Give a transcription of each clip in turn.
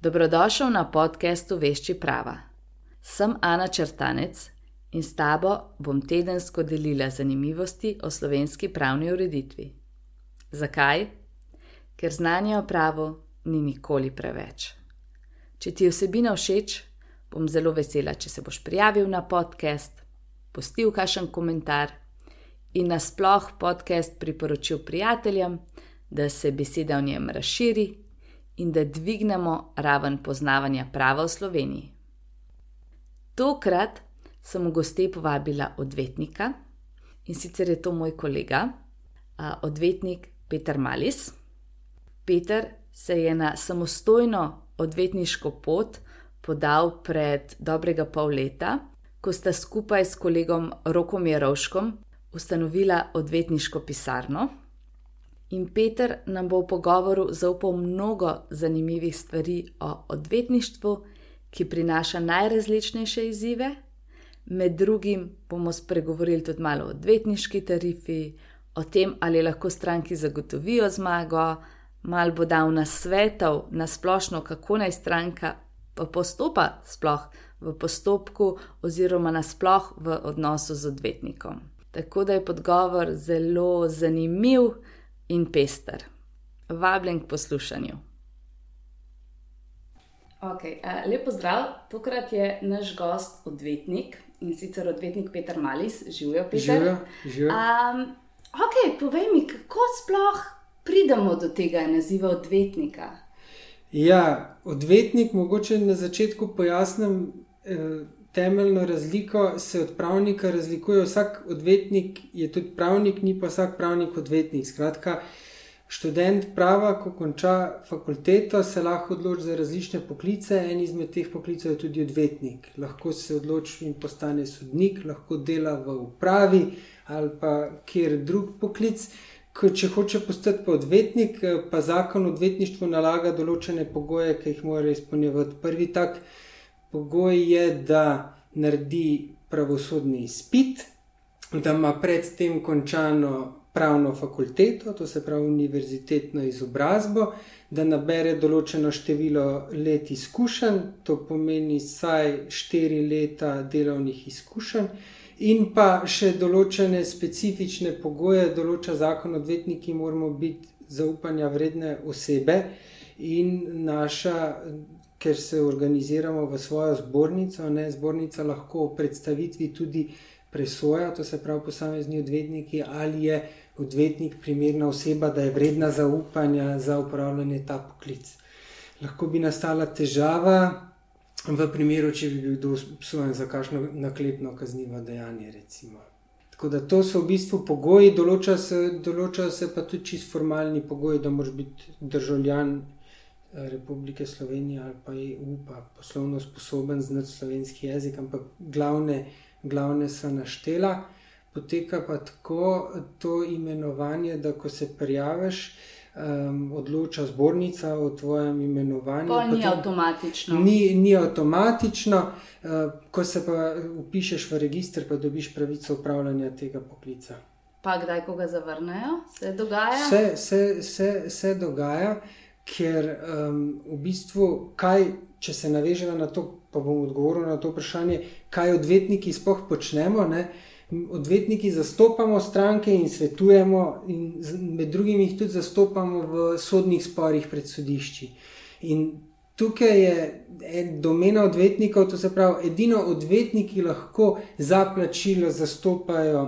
Dobrodošel na podkastu Vešči prava. Sem Ana Črtanec in s tabo bom tedensko delila zanimivosti o slovenski pravni ureditvi. Zakaj? Ker znanje o pravu ni nikoli preveč. Če ti je vsebina všeč, bom zelo vesela, če se boš prijavil na podcast, postil kakšen komentar in nasploh podcast priporočil prijateljem, da se beseda o njem razširi in da dvignemo raven poznavanja prava v Sloveniji. Tokrat sem v goste povabila odvetnika in sicer je to moj kolega, odvetnik Peter Malis. Peter se je na samostojno odvetniško pot podal pred dobrega pol leta, ko sta skupaj s kolegom Rokom Jarovškom ustanovila odvetniško pisarno. In Peter nam bo v pogovoru zaupal mnogo zanimivih stvari o odvetništvu, ki prinaša najrazličnejše izzive. Med drugim bomo spregovorili tudi malo o odvetniški tarifi, o tem, ali lahko stranki zagotovijo zmago, malo bo dal na svetov, na splošno, kako naj stranka postopa sploh v postopku, oziroma nasploh v odnosu z odvetnikom. Tako da je podgovor zelo zanimiv in pester. Vabljen k poslušanju. Okay, uh, lepo zdrav, tokrat je naš gost odvetnik in sicer odvetnik Peter Malis, živijo Peter. Živijo. Um, ok, povej mi, kako sploh pridemo do tega naziva odvetnika? Ja, odvetnik, mogoče na začetku pojasnim. Eh, temeljno razliko se od pravnika razlikuje. Vsak odvetnik je tudi pravnik, ni pa vsak pravnik odvetnik. Skratka, študent prava, ko konča fakulteto, se lahko odloči za različne poklice. En izmed teh poklicev je tudi odvetnik. Lahko se odloči in postane sodnik, lahko dela v upravi ali pa kjer drug poklic. Če hoče postati pa odvetnik, pa zakon o odvetništvu nalaga določene pogoje, ki jih mora izpolnjevati. Prvi tak pogoj je, da naredi pravosodni izpit, da ima predtem končano pravno fakulteto, to se pravi univerzitetno izobrazbo, da nabere določeno število let izkušenj, to pomeni vsaj štiri leta delovnih izkušenj. In pa še določene specifične pogoje, določa zakon, odvetniki moramo biti zaupanja vredne osebe, in naša ker se organiziramo v svojo zbornico, ne zbornica lahko v predstavitvi tudi presoja, to se pravi posamezni odvetniki, ali je odvetnik primerna oseba, da je vredna zaupanja za upravljanje ta poklic. Lahko bi nastala težava v primeru, če bi bil kdo obsojen za kakšno naklepno kaznivo dejanje. Recimo. Tako da to so v bistvu pogoji, določajo se, določa se pa tudi čisto formalni pogoji, da moraš biti državljan Republike Slovenije ali pa EU, pa poslovno sposoben znati slovenski jezik, ampak glavne, glavne so naštela. Poteka pa tako to imenovanje, da ko se prijaviš, um, odloča zbornica o tvojem imenovanju. To ni avtomatično. Ni, ni avtomatično, uh, ko se pa upišeš v registr, pa dobiš pravico upravljanja tega poklica. Pa kdaj, ko ga zavrnejo, se dogaja? Se, se, se, se dogaja ker um, v bistvu, kaj, če se navežemo na to, pa bom odgovoril na to vprašanje, kaj odvetniki sploh počnemo. Ne? Odvetniki zastopamo stranke in svetujemo, in med drugim jih tudi zastopamo v sodnih sporih pred sodišči. In tukaj je domena odvetnikov, to se pravi, edino odvetniki lahko za plačilo zastopajo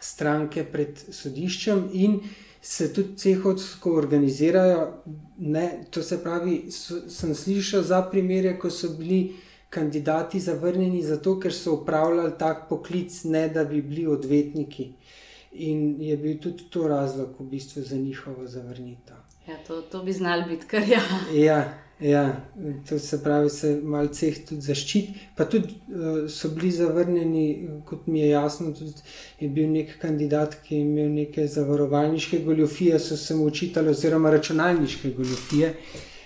stranke pred sodiščem in se tudi cehovsko organizirajo. Ne, to se pravi, so, sem slišal za primere, ko so bili kandidati zavrnjeni zato, ker so upravljali tak poklic, ne da bi bili odvetniki. In je bil tudi to razlog v bistvu za njihovo zavrnitev. Ja, to, to bi znali biti, kar ja. ja. Ja, to se pravi, se malce tudi zaščiti. Pa tudi uh, so bili zavrnjeni, kot mi je jasno, tudi je bil nek kandidat, ki je imel neke zavarovalniške goljofije, so se mu učitali, oziroma računalniške goljofije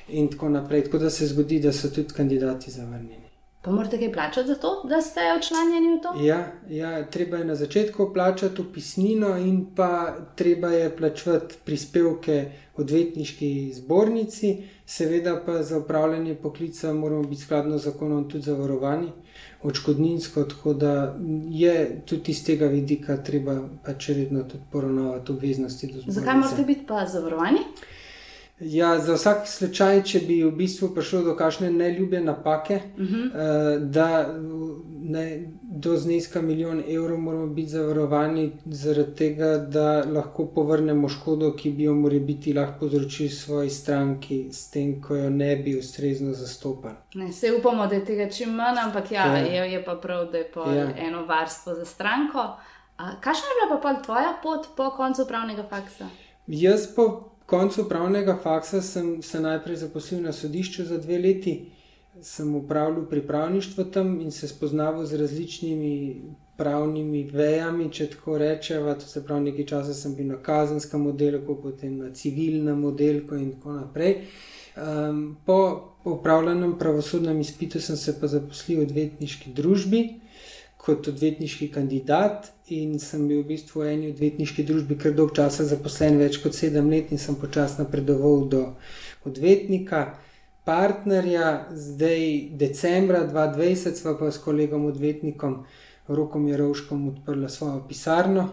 in tako naprej. Tako da se zgodi, da so tudi kandidati zavrnjeni. Pa morate kaj plačati za to, da ste odšlanjeni v to? Ja, ja, treba je na začetku plačati upisnino, in pa treba je plačati prispevke odvetniški zbornici, seveda pa za upravljanje poklica moramo biti skladno z zakonom tudi zavarovani, odškodninsko, tako da je tudi iz tega vidika treba pač redno tudi poravnavati obveznosti. Zakaj morate biti pa zavarovani? Ja, za vsak slučaj, če bi v bistvu prišlo do kakšne neljube napake, uh -huh. uh, da ne, do zneska milijon evrov moramo biti zavarovani, zaradi tega, da lahko povrnemo škodo, ki bi jo morali biti lahko povzročili svoji stranki, s tem, ko jo ne bi ustrezno zastopali. Ne, se upamo, da je tega čim manj, ampak ja, ja. Je, je pa prav, da je ja. eno varstvo za stranko. Kakšna je bila pa tvoja pot po koncu pravnega faksa? Jaz pa koncu pravnega faksa sem se najprej zaposlil na sodišču za dve leti, sem upravljal pripravništvo tam in se spoznaval z različnimi pravnimi vejami, če tako rečemo. To se pravi, nekaj časa sem bil na kazenskem oddelku, potem na civilnem oddelku in tako naprej. Um, po upravljenem pravosodnem izpitu sem se pa zaposlil v odvetniški družbi kot odvetniški kandidat in sem bil v bistvu v eni odvetniški družbi kar dolg časa zaposlen, več kot sedem let in sem počasno napredoval do odvetnika, partnerja. Zdaj, decembra 2020, sva pa s kolegom odvetnikom Rokom Jarovškom odprla svojo pisarno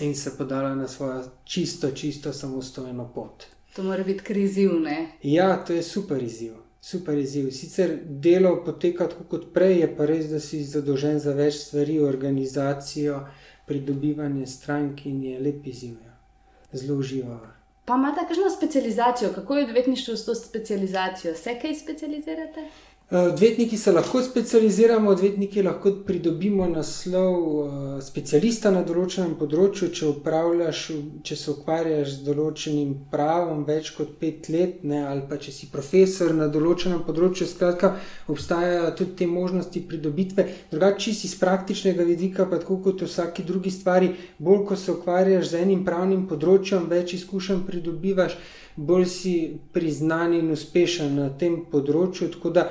in se podala na svojo čisto, čisto samostojno pot. To mora biti krizivne. Ja, to je super izziv super izziv. Sicer delo poteka tako kot prej, je pa res, da si zadolžen za več stvari, organizacijo, pridobivanje strank in je lep izziv. Ja. Zelo uživamo. Pa imate kakšno specializacijo, kako je odvetništvo s to specializacijo? Vse kaj specializirate? Eh, odvetniki se lahko specializiramo, odvetniki lahko pridobimo naslov eh, specialista na določenem področju, če, če se ukvarjaš z določenim pravom več kot pet let, ne, ali pa če si profesor na določenem področju. Skratka, obstajajo tudi te možnosti pridobitve. Drugače, če si iz praktičnega vidika, pa tako kot v vsaki drugi stvari, bolj ko se ukvarjaš z enim pravnim področjem, več izkušenj pridobivaš. Bolj si priznan in uspešen na tem področju, tako da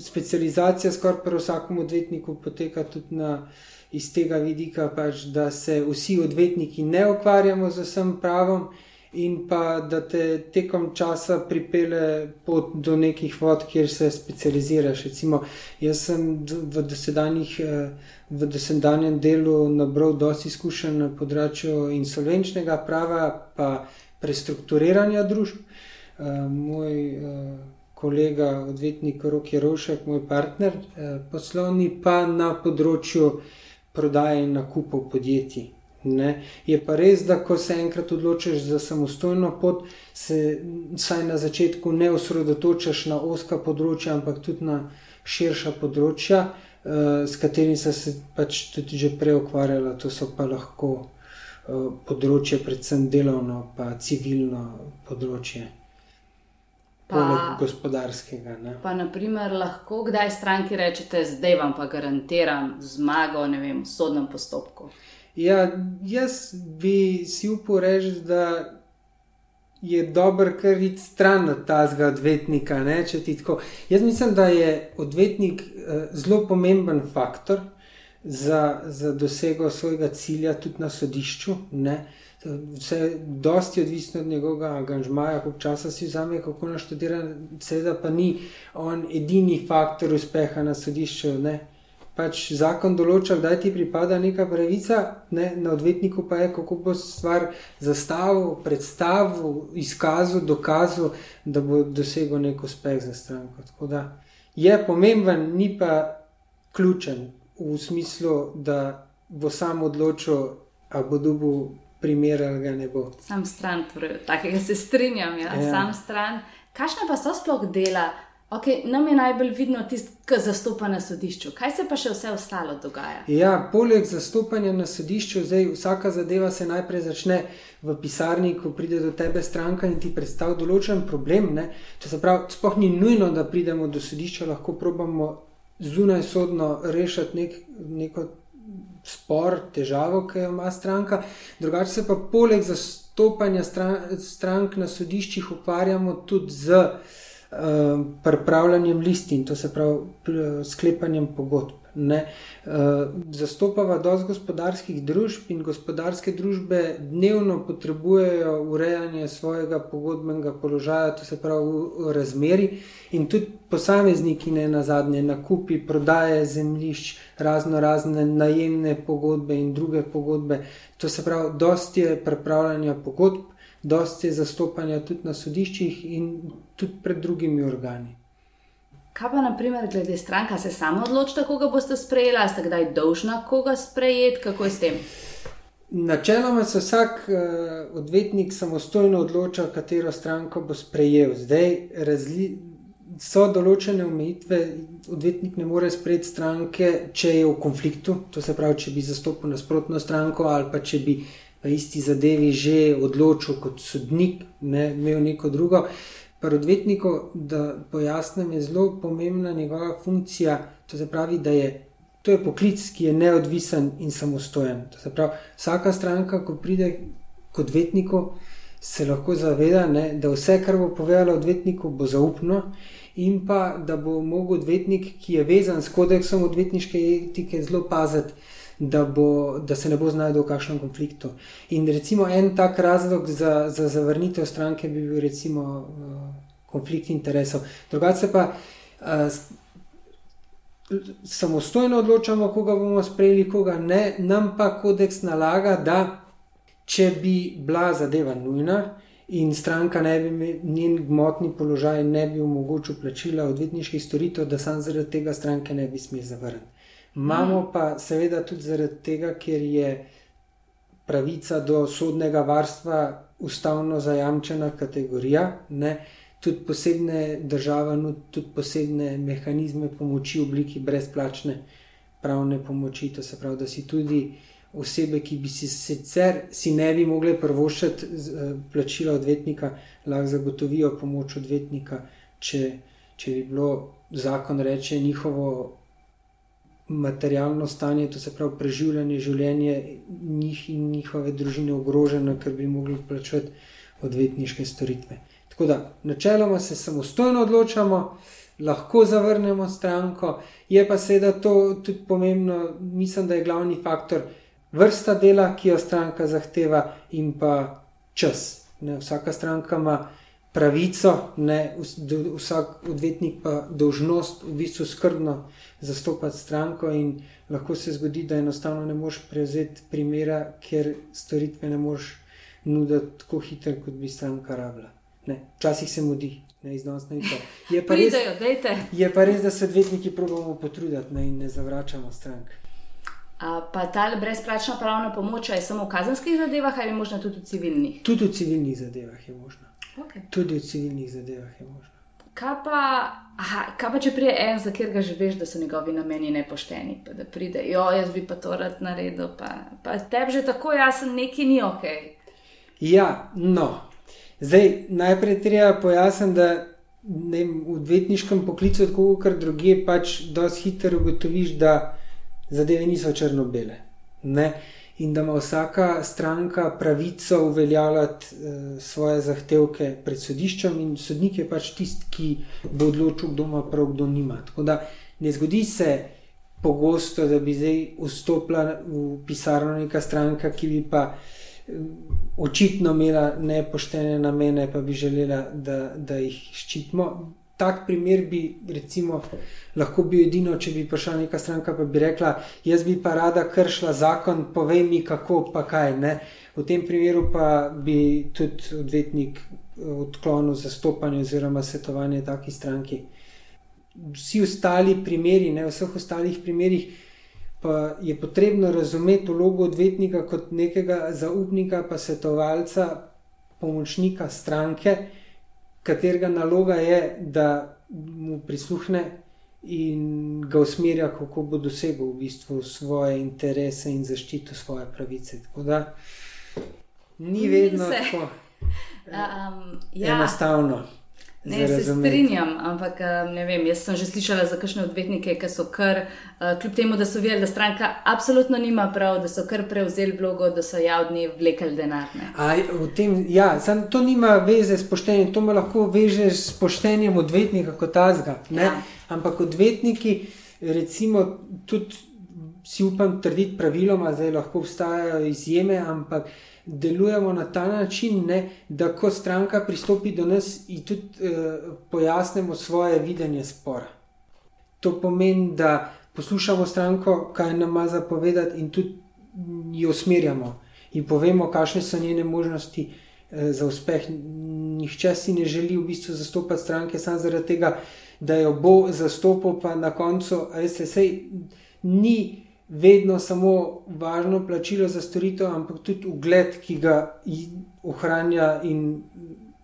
specializacija skoraj pri vsakem odvetniku poteka tudi na, iz tega vidika, pač, da se vsi odvetniki ne ukvarjamo z vsem pravom. In pa da te tekom časa pripele pot do nekih vod, kjer se specializiraš. Recimo, jaz sem v, eh, v dosedanjem delu nabral dosti izkušenj na področju insolvenčnega prava, pa prestrukturiranja družb. Uh, moj uh, kolega, odvetnik Rok Jerošek, moj partner eh, poslovni, pa na področju prodaje in nakupov podjetij. Ne. Je pa res, da ko se enkrat odločiš za samostojno pot, se vsaj na začetku ne osredotočaš na oska področja, ampak tudi na širša področja, uh, s katerimi so se pač tudi že prej ukvarjala. To so pa lahko uh, področje, predvsem delovno, pa civilno področje poleg gospodarskega. Ne? Pa, naprimer, lahko kdaj stranki rečete, zdaj vam pa garantiram zmago vem, v sodnem postopku. Ja, jaz bi si upal reči, da je dobro, ker vidi stran od tega odvetnika. Jaz mislim, da je odvetnik uh, zelo pomemben faktor za, za dosego svojega cilja, tudi na sodišču. Ne? Vse je dosti odvisno od njegovega angažmaja, koliko časa si vzame, kako naštudira, seveda pa ni on edini faktor uspeha na sodišču. Ne? Pač zakon določa, da ti pripada neka pravica, ne? na odvetniku pa je, kako bo stvar zastavil, predstavil, izkazal, dokazal, da bo dosegel nek uspeh za stranko. Tako da je pomemben, ni pa ključen v smislu, da bo sam odločil, ali bo dobil primer ali ga ne bo. Sam stran, torej, takega se strinjam, ja, ja. sam stran. Kakšna pa so sploh dela? Okay, nam je najbolj vidno tisto, ki zastopa na sodišču. Kaj se pa še vse ostalo dogaja? Ja, poleg zastopanja na sodišču, zdaj vsaka zadeva se najprej začne v pisarni, ko pride do tebe stranka in ti predstavlja določen problem. Ne? Če se pravi, sploh ni nujno, da pridemo do sodišča, lahko probamo zunaj sodno rešiti nek, neko spor, težavo, ki jo ima stranka. Drugače se pa poleg zastopanja strank na sodiščih ukvarjamo tudi z uh, pripravljanjem listin, to se pravi sklepanjem pogodb. Ne. Uh, zastopava dosti gospodarskih družb in gospodarske družbe dnevno potrebujejo urejanje svojega pogodbenega položaja, to se pravi razmeri, in tudi posamezniki, ne na zadnje, nakupi, prodaje zemljišč, razno razne najemne pogodbe in druge pogodbe. To se pravi, dosti je pripravljanja pogodb, dosti je zastopanja tudi na sodiščih in tudi pred drugimi organi. Kaj pa, naprimer, glede stranka, se samo odločite, koga boste sprejeli, ste kdaj dolžna koga sprejeti, kako je s tem? Načeloma se vsak uh, odvetnik samostojno odloča, katero stranko bo sprejel. Zdaj razli, so določene omejitve, odvetnik ne more sprejeti stranke, če je v konfliktu, to se pravi, če bi zastopil nasprotno stranko ali pa če bi v isti zadevi že odločil kot sodnik, ne imel neko drugo. Uh, Pri odvetniku, da pojasnim, je zelo pomembna njegova funkcija. To se pravi, da je to je poklic, ki je neodvisen in samostojen. Pravi, vsaka stranka, ko pride k odvetniku, se lahko zaveda, ne, da vse, kar bo povedala odvetniku, bo zaupno. In pa da bo mogel odvetnik, ki je vezan s kodeksom odvetniške etike, zelo paziti, da, bo, da se ne bo znašel v kakšnem konfliktu. In recimo en tak razlog za, za zavrnitev stranke bi bil recimo uh, konflikt interesov. Drugače pa uh, samostojno odločamo, koga bomo sprejeli, koga ne. Nam pa kodeks nalaga, da če bi bila zadeva nujna. In stranka ne bi, njen gmotni položaj ne bi omogočil plačila odvetniških storitev, da sam zaradi tega stranke ne bi smel zavrniti. Imamo mm. pa seveda tudi zaradi tega, ker je pravica do sodnega varstva ustavno zajamčena kategorija, ne? tudi posebne države, no, tudi posebne mehanizme pomoči v obliki brezplačne pravne pomoči. To se pravi, da si tudi osebe, ki bi si sicer si ne bi mogli prvošati eh, plačila odvetnika, lahko zagotovijo pomoč odvetnika, če, če bi bilo zakon reče njihovo materialno stanje, to se pravi preživljanje življenja njih in njihove družine ogroženo, ker bi mogli plačati odvetniške storitve. Tako da, načeloma se samostojno odločamo, lahko zavrnemo stranko, je pa seveda to tudi pomembno, mislim, da je glavni faktor vrsta dela, ki jo stranka zahteva, in pa čas. Ne, vsaka stranka ima pravico, ne, vsak odvetnik pa dožnost v bistvu skrbno zastopati stranko, in lahko se zgodi, da enostavno ne moš prevzeti primera, ker storitve ne moš nuditi tako hitro, kot bi stranka rabila. Včasih se mudi. Je pa, res, je pa res, da se odvetniki pravimo potruditi ne, in ne zavračamo strank. Pa ta brezplačna pravna pomoč je samo v kazenskih zadevah ali možno tudi v civilnih? Tudi v civilnih zadevah je možno. Okay. Tudi v civilnih zadevah je možno. Kaj pa, aha, kaj pa če pride en, za katerega že veš, da so njegovi nameni nepošteni, pa da pride, jo, jaz bi pa to rad naredil, pa, pa tebi že tako jasen, neki ni ok. Ja, no. Zdaj, najprej treba pojasniti, da ne, v odvetniškem poklicu, tako kot druge, pač dosti hitro ugotoviš, da zadeve niso črno-bele in da ima vsaka stranka pravico uveljavljati uh, svoje zahtevke pred sodiščem, in sodnik je pač tisti, ki bo odločil, kdo ima prav, kdo nima. Tako da ne zgodi se pogosto, da bi zdaj vstopila v pisarno neka stranka, ki bi pa. Očitno imela nepoštene namene, pa bi želela, da, da jih ščitimo tak primer bi recimo, lahko bil edino, če bi prišla neka stranka in bi rekla: Jaz bi pa rada kršila zakon, povej mi, kako pa kaj. Ne? V tem primeru pa bi tudi odvetnik odklonil zastopanje oziroma svetovanje taki stranki. Vsi ostali primeri, ne v vseh ostalih primerih, pa je potrebno razumeti vlogo odvetnika kot nekega zaupnika, pa svetovalca, pomočnika stranke katerega naloga je, da mu prisluhne in ga usmerja, kako bo dosegel v bistvu svoje interese in zaščito svoje pravice. Tako da ni vedno tako um, ja. enostavno. Ne, se strinjam, ampak ne vem, jaz sem že slišala za kakšne odvetnike, ki so kar, kljub temu, da so videli, da stranka absolutno nima prav, da so kar prevzeli vlogo, da so javni vlekli denar. Tem, ja, sam, to nima veze s poštenjem, to me lahko veže s poštenjem odvetnika kot azga. Ja. Ampak odvetniki, recimo, tudi si upam trditi praviloma, da lahko obstajajo izjeme, ampak delujemo na ta način, ne, da ko stranka pristopi do nas in tudi eh, pojasnimo svoje videnje spora. To pomeni, da poslušamo stranko, kaj nam ima zapovedati, in tudi jo usmerjamo in povemo, kakšne so njene možnosti eh, za uspeh. Nihče si ne želi v bistvu zastopati stranke samo zaradi tega, da jo bo zastopal, pa na koncu, veste, sej ni vedno samo važno plačilo za storitev, ampak tudi ugled, ki ga ohranja in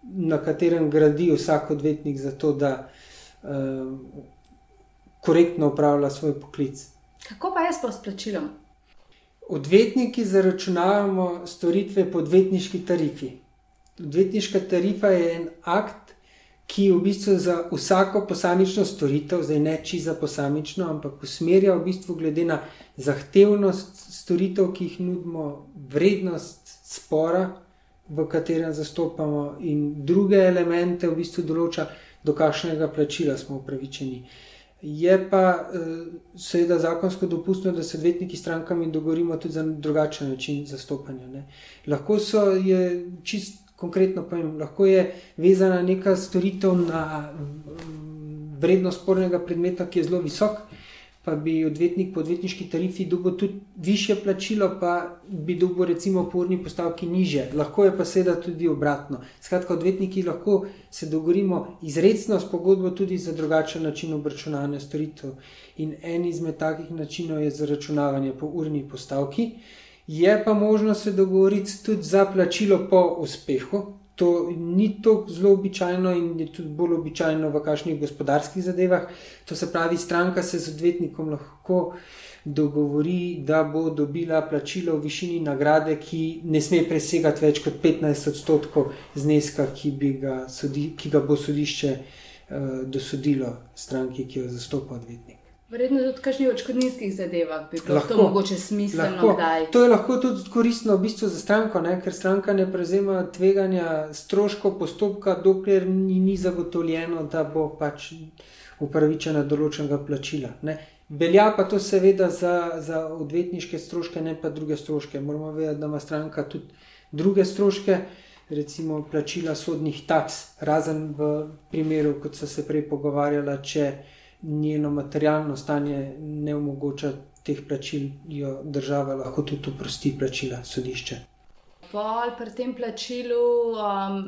na katerem gradi vsak odvetnik, zato da uh, korektno upravlja svoj poklic. Kako pa je s plačilom? Odvetniki zaračunavamo storitve po odvetniški tarifi. Odvetniška tarifa je en akt, ki v bistvu za vsako posamično storitev, zdaj ne či za posamično, ampak usmerja v bistvu glede na zahtevnost storitev, ki jih nudimo, vrednost spora, v katerem zastopamo, in druge elemente v bistvu določa, do kakšnega plačila smo upravičeni. Je pa eh, seveda zakonsko dopustno, da se odvetniki s strankami dogovorimo tudi za drugačen način zastopanja. Ne. Lahko so čist konkretno povem, lahko je vezana neka storitev na vrednost spornega predmeta, ki je zelo visok, pa bi odvetnik po odvetniški tarifi dobil tudi više plačilo, pa bi dobil recimo po urni postavki niže. Lahko je pa seveda tudi obratno. Skratka, odvetniki lahko se dogovorimo izredno s pogodbo tudi za drugačen način obračunavanja storitev. In en izmed takih načinov je zaračunavanje po urni postavki. Je pa možno se dogovoriti tudi za plačilo po uspehu. To ni tako zelo običajno in je tudi bolj običajno v kakšnih gospodarskih zadevah. To se pravi, stranka se z odvetnikom lahko dogovori, da bo dobila plačilo v višini nagrade, ki ne sme presegati več kot 15 odstotkov zneska, ki, ga, sodi, ki ga bo sodišče uh, dosodilo stranki, ki jo zastopa odvetnik. Verjetno tudi v kakšnih očkodninskih zadevah bi bilo lahko, to mogoče smiselno. To je lahko tudi koristno v bistvu za stranko, ne? ker stranka ne prevzema tveganja stroškov postopka, dokler ni, ni zagotovljeno, da bo pač upravičena določenega plačila. Ne? Velja pa to seveda za, za odvetniške stroške, ne pa druge stroške. Moramo vedeti, da ima stranka tudi druge stroške, recimo plačila sodnih taks, razen v primeru, kot so se prej pogovarjala, če njeno materialno stanje ne omogoča teh plačil, jo država lahko tudi oprosti plačila sodišča. Pol pri tem plačilu, um,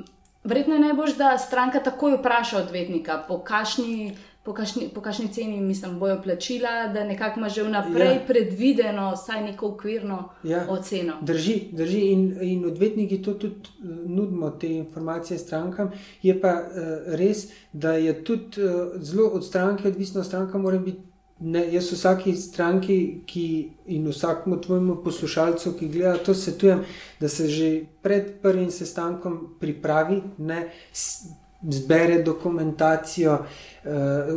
verjetno je najbolj, da stranka takoj vpraša odvetnika, po kakšni po kakšni, po kakšni ceni, mislim, bojo plačila, da nekako ima že vnaprej ja. predvideno, vsaj neko ukvirno ja. oceno. Drži, drži. In, in odvetniki to tudi eh, nudimo, te informacije strankam. Je pa uh, res, da je tudi uh, zelo od stranke odvisno, stranka mora biti. Ne, jaz vsaki stranki ki, in vsakmu tvojemu poslušalcu, ki gleda to, svetujem, da se že pred prvim sestankom pripravi, ne, zbere dokumentacijo, uh,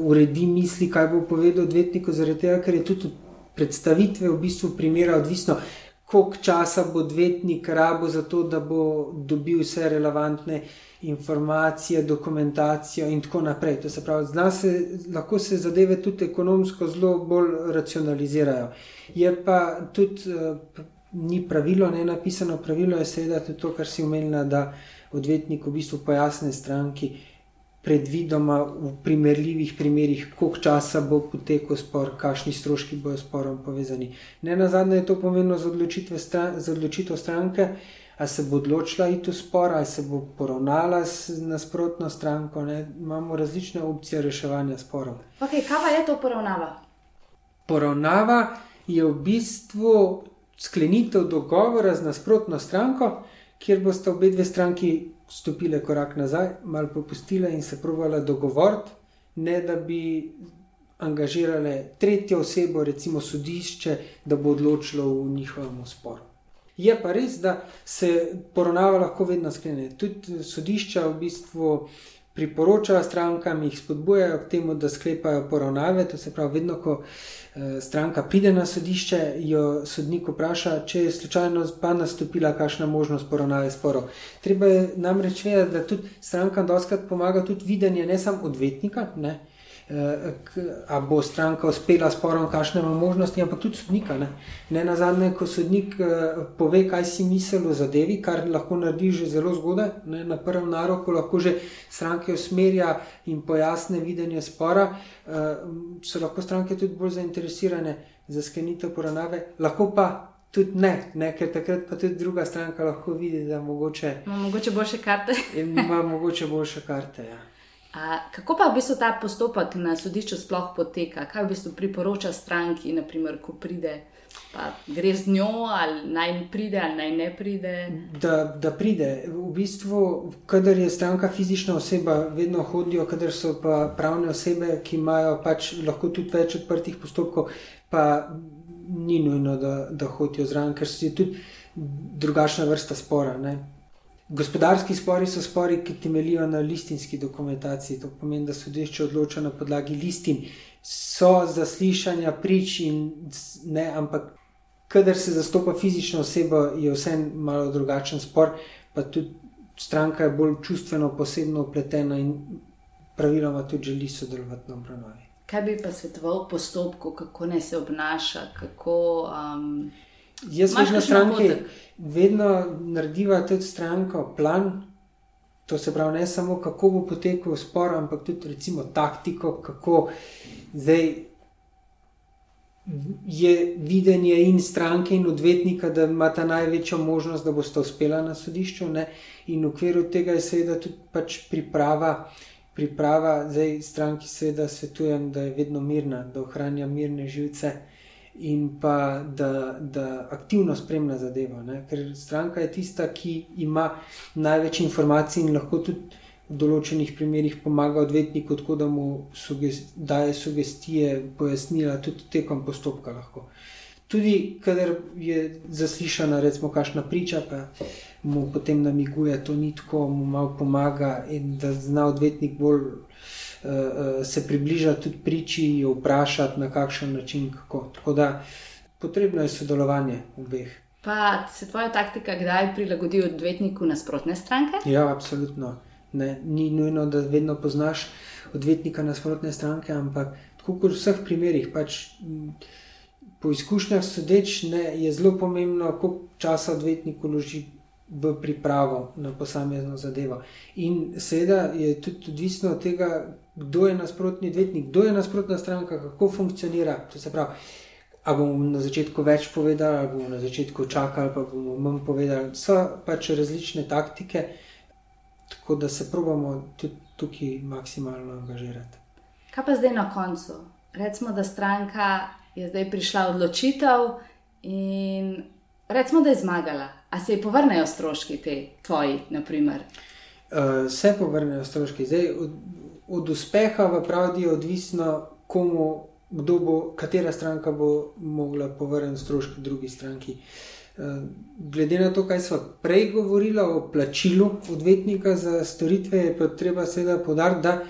uredi misli, kaj bo povedal odvetniku, zaradi tega, ker je tudi predstavitve v bistvu primera odvisno, koliko časa bo odvetnik rabo za to, da bo dobil vse relevantne informacije, dokumentacijo in tako naprej. To se pravi, se, lahko se zadeve tudi ekonomsko zelo bolj racionalizirajo. Je pa tudi. Uh, Ni pravilo, ne napisano pravilo, je seveda tudi to, kar si umenila, da odvetnik v bistvu pojasni stranki, predvidoma v primerljivih primerih, koliko časa bo potekel spor, kakšni stroški bodo s sporom povezani. Ne na zadnje je to pomenilo za, stran, za odločitev stranke, ali se bo odločila iti v spor, ali se bo poravnala s nasprotno stranko. Ne? Imamo različne opcije reševanja sporov. Okay, kaj je to poravnava? Poravnava je v bistvu sklenitev dogovora z nasprotno stranko, kjer boste obe dve stranki stopile korak nazaj, malo popustile in se provale dogovoriti, ne da bi angažirale tretjo osebo, recimo sodišče, da bo odločilo v njihovem sporu. Je pa res, da se poravnava lahko vedno sklene. Tudi sodišča v bistvu priporočajo strankam, jih spodbujajo k temu, da sklepajo poravnave. To se pravi, vedno, ko eh, stranka pride na sodišče, jo sodnik vpraša, če je slučajno pa nastopila kakšna možnost poravnave sporov. Treba je namreč vedeti, da tudi strankam doskrat pomaga tudi videnje ne samo odvetnika. Ne, ali bo stranka uspela s porom, kakšne ima možnosti, ampak tudi sodnika. Ne, ne na zadnje, ko sodnik eh, pove, kaj si misli o zadevi, kar lahko naredi že zelo zgodaj, ne, na prvem naroku lahko že stranke usmerja in pojasne videnje spora, eh, so lahko stranke tudi bolj zainteresirane za sklenitev poravnave, lahko pa. Tudi ne, ne, ker takrat pa tudi druga stranka lahko vidi, da mogoče, ima mogoče boljše karte. ima mogoče boljše karte. Ja. A, kako pa v bistvu ta postopek na sodišču sploh poteka? Kaj v bistvu priporoča stranki, naprimer, ko pride, pa gre z njo, ali naj pride, ali naj ne pride? Da, da pride. V bistvu, kadar je stranka fizična oseba, vedno hodijo, kadar so pa pravne osebe, ki imajo pač lahko tudi več odprtih postopkov, pa ni nujno, da, da hodijo zraven, ker je tudi drugačna vrsta spora. Ne? Gospodarski spori so spori, ki temeljijo na listinski dokumentaciji. To pomeni, da sodišče odloča na podlagi listin. So zaslišanja prič in ne, ampak kadar se zastopa fizična oseba, je vse malo drugačen spor, pa tudi stranka je bolj čustveno, posebno upletena in praviloma tudi želi sodelovati na obravnavi. Kaj bi pa svetoval postopku, kako naj se obnaša, kako. Um... Jaz sem na strani, vedno narediva tudi stranko plan. To se pravi, ne samo kako bo potekal spor, ampak tudi recimo taktiko, kako zdaj je videnje in stranke in odvetnika, da ima ta največjo možnost, da boste uspela na sodišču. Ne? In v okviru tega je seveda tudi pač priprava. Priprava, zdaj stranki seveda svetujem, da je vedno mirna, da ohranja mirne živce in pa da, da aktivno spremlja zadevo. Ne? Ker stranka je tista, ki ima največ informacij in lahko tudi v določenih primerjih pomaga odvetniku, tako da mu sugest, daje sugestije, pojasnila tudi tekom postopka. Lahko. Tudi, kadar je zaslišana, recimo, kašna priča, pa mu potem namiguje, da to ni tako, mu malo pomaga in da zna odvetnik bolj se približati tudi priči, jo vprašati na kakšen način. Kako. Tako da potrebno je sodelovanje obeh. Pa se tvoja taktika kdaj prilagodi odvetniku nasprotne stranke? Ja, absolutno. Ne, ni nujno, da vedno poznaš odvetnika nasprotne stranke, ampak tako kot v vseh primerih. Pač, po izkušnjah sodeč ne, je zelo pomembno, koliko časa odvetnik uloži v pripravo na posamezno zadevo. In seveda je tudi odvisno od tega, kdo je nasprotni odvetnik, kdo je nasprotna stranka, kako funkcionira. To se pravi, ali bomo na začetku več povedali, ali bomo na začetku čakali, pa bomo manj povedali. So pač različne taktike, tako da se probamo tudi tukaj maksimalno angažirati. Kaj pa zdaj na koncu? Recimo, da stranka je zdaj prišla odločitev in recimo, da je zmagala. A se ji povrnejo stroški, te tvoji, naprimer? Uh, se povrnejo stroški. Zdaj, od, od uspeha v pravdi je odvisno, komu, kdo bo, katera stranka bo mogla povrniti stroške drugi stranki. Eh, glede na to, kaj smo prej govorili o plačilu odvetnika za storitve, je pa treba seveda podariti, da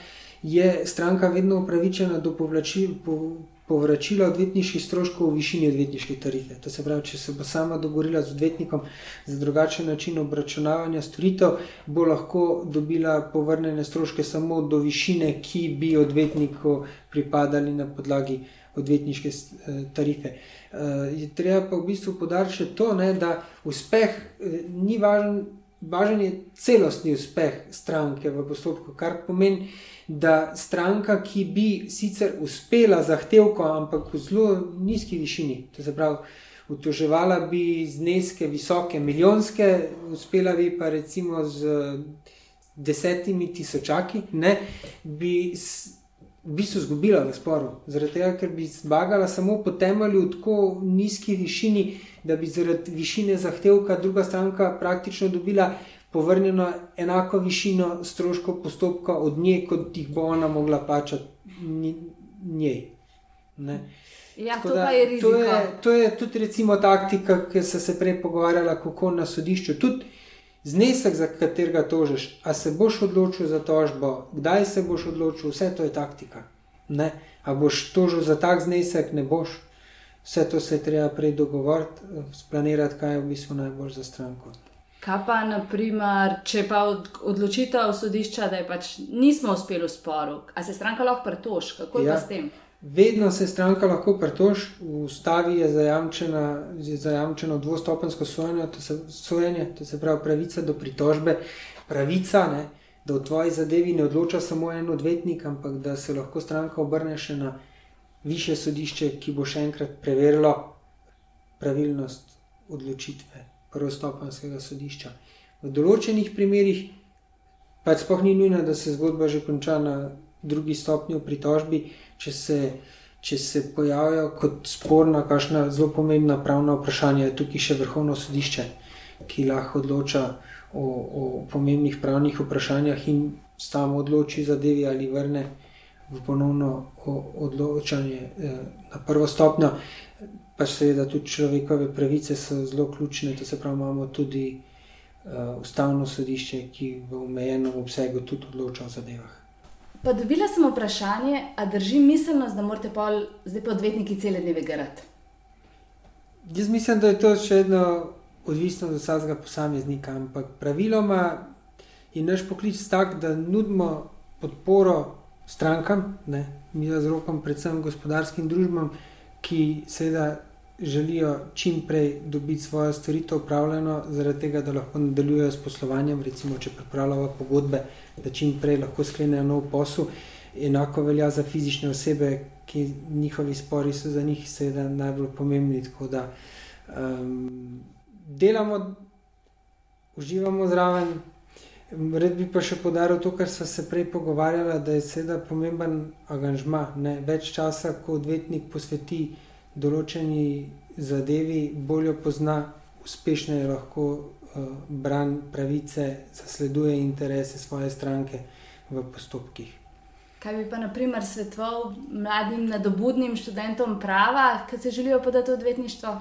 je stranka vedno upravičena do povlačil, po, povračila odvetniških stroškov v višini odvetniške tarife. To se pravi, če se bo sama dogovorila z odvetnikom za drugačen način obračunavanja storitev, bo lahko dobila povrnjene stroške samo do višine, ki bi odvetniku pripadali na podlagi odvetniške eh, tarife. Eh, je treba pa v bistvu podariti še to, ne, da uspeh eh, ni važen, važen je celostni uspeh stranke v postopku, kar pomeni, da stranka, ki bi sicer uspela zahtevko, ampak v zelo nizki višini, to se pravi, utoževala bi zneske visoke, milijonske, uspela bi pa recimo z desetimi tisočaki, ne, bi v bistvu izgubila v sporu, zaradi tega, ker bi zbagala samo po temelju v tako nizki višini, da bi zaradi višine zahtevka druga stranka praktično dobila povrnjeno enako višino stroškov postopka od nje, kot jih bo ona mogla plačati njej. Ja, to, da, je to, je, to je tudi recimo taktika, ki se prej pogovarjala, kako na sodišču. Tudi znesek, za katerega tožiš, a se boš odločil za tožbo, kdaj se boš odločil, vse to je taktika. Ne? A boš tožil za tak znesek, ne boš. Vse to se je treba prej dogovoriti, splanirati, kaj je v bistvu najbolj za stranko. Kaj pa, naprimer, če pa odločitev sodišča, da je pač nismo uspeli v sporu, ali se stranka lahko pretoži, kako je ja. s tem? Vedno se stranka lahko pretoži, v ustavi je zajamčeno dvostopensko sojenje, to, se, sojenje, to se pravi pravica do pritožbe, pravica, ne, da v tvoji zadevi ne odloča samo en odvetnik, ampak da se lahko stranka obrne še na više sodišče, ki bo še enkrat preverilo pravilnost odločitve prvostopenskega sodišča. V določenih primerjih pa sploh ni nujno, da se zgodba že konča na drugi stopnji v pritožbi, če se, če se pojavijo kot sporna, kakšna zelo pomembna pravna vprašanja, je tukaj še vrhovno sodišče, ki lahko odloča o, o pomembnih pravnih vprašanjah in samo odloči zadevi ali vrne v ponovno odločanje eh, na prvo stopnjo. Pa seveda tudi človekove pravice so zelo ključne, to se pravi, imamo tudi uh, ustavno sodišče, ki v omejenem obsegu tudi odloča o zadevah. Pa dobila sem vprašanje, ali drži miselnost, da morate pol, zdaj pa odvetniki cele dneve garati? Jaz mislim, da je to še vedno odvisno od vsakega posameznika, ampak praviloma je naš poklic tak, da nudimo podporo strankam, ne, mi z rokom, predvsem gospodarskim družbam, ki seveda želijo čim prej dobiti svojo storitev upravljeno, zaradi tega, da lahko nadaljujejo s poslovanjem, recimo, če pripravljajo pogodbe, da čim prej lahko sklenejo nov posel. Enako velja za fizične osebe, ki njihovi spori so za njih seveda najbolj pomembni. Tako da um, delamo, uživamo zraven. Red bi pa še podaril to, kar smo se prej pogovarjali, da je seveda pomemben angažma. Ne? Več časa, ko odvetnik posveti določeni zadevi bolje pozna, uspešno je lahko uh, bran pravice, zasleduje interese svoje stranke v postopkih. Kaj bi pa, na primer, svetoval mladim, nadobudnim študentom prava, ki se želijo podati v odvetništvo?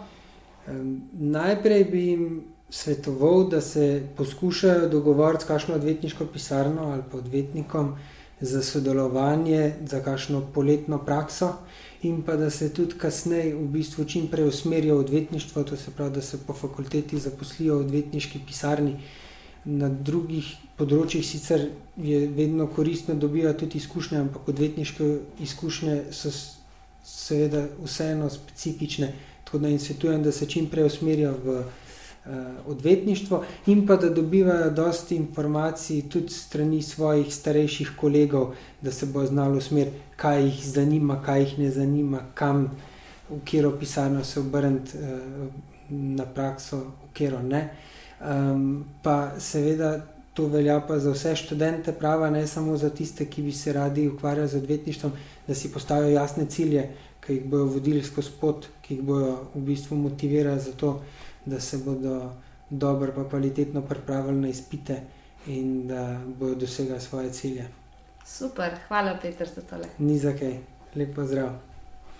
Um, najprej bi jim svetoval, da se poskušajo dogovoriti s kakšno odvetniško pisarno ali pa odvetnikom za sodelovanje, za kakšno poletno prakso in pa da se tudi kasneje v bistvu čim prej usmerijo v odvetništvo, to se pravi, da se po fakulteti zaposlijo v odvetniški pisarni. Na drugih področjih sicer je vedno koristno dobivati tudi izkušnje, ampak odvetniške izkušnje so seveda vseeno specifične. Tako da jim svetujem, da se čim prej usmerijo v uh, odvetništvo in pa da dobivajo dosti informacij tudi strani svojih starejših kolegov, da se bo znalo usmeriti, kaj jih zanima, kaj jih ne zanima, kam, v katero pisarno se obrniti uh, na prakso, v katero ne. Um, pa seveda. To velja pa za vse študente prava, ne samo za tiste, ki bi se radi ukvarjali z odvetništvom, da si postavijo jasne cilje, ki jih bodo vodili skozi pot, ki jih bodo v bistvu motivirali za to, da se bodo dobro in kvalitetno pripravili na izpite in da bodo dosegli svoje cilje. Super, hvala, Petr, za tole. Ni za kaj, lepo zdrav.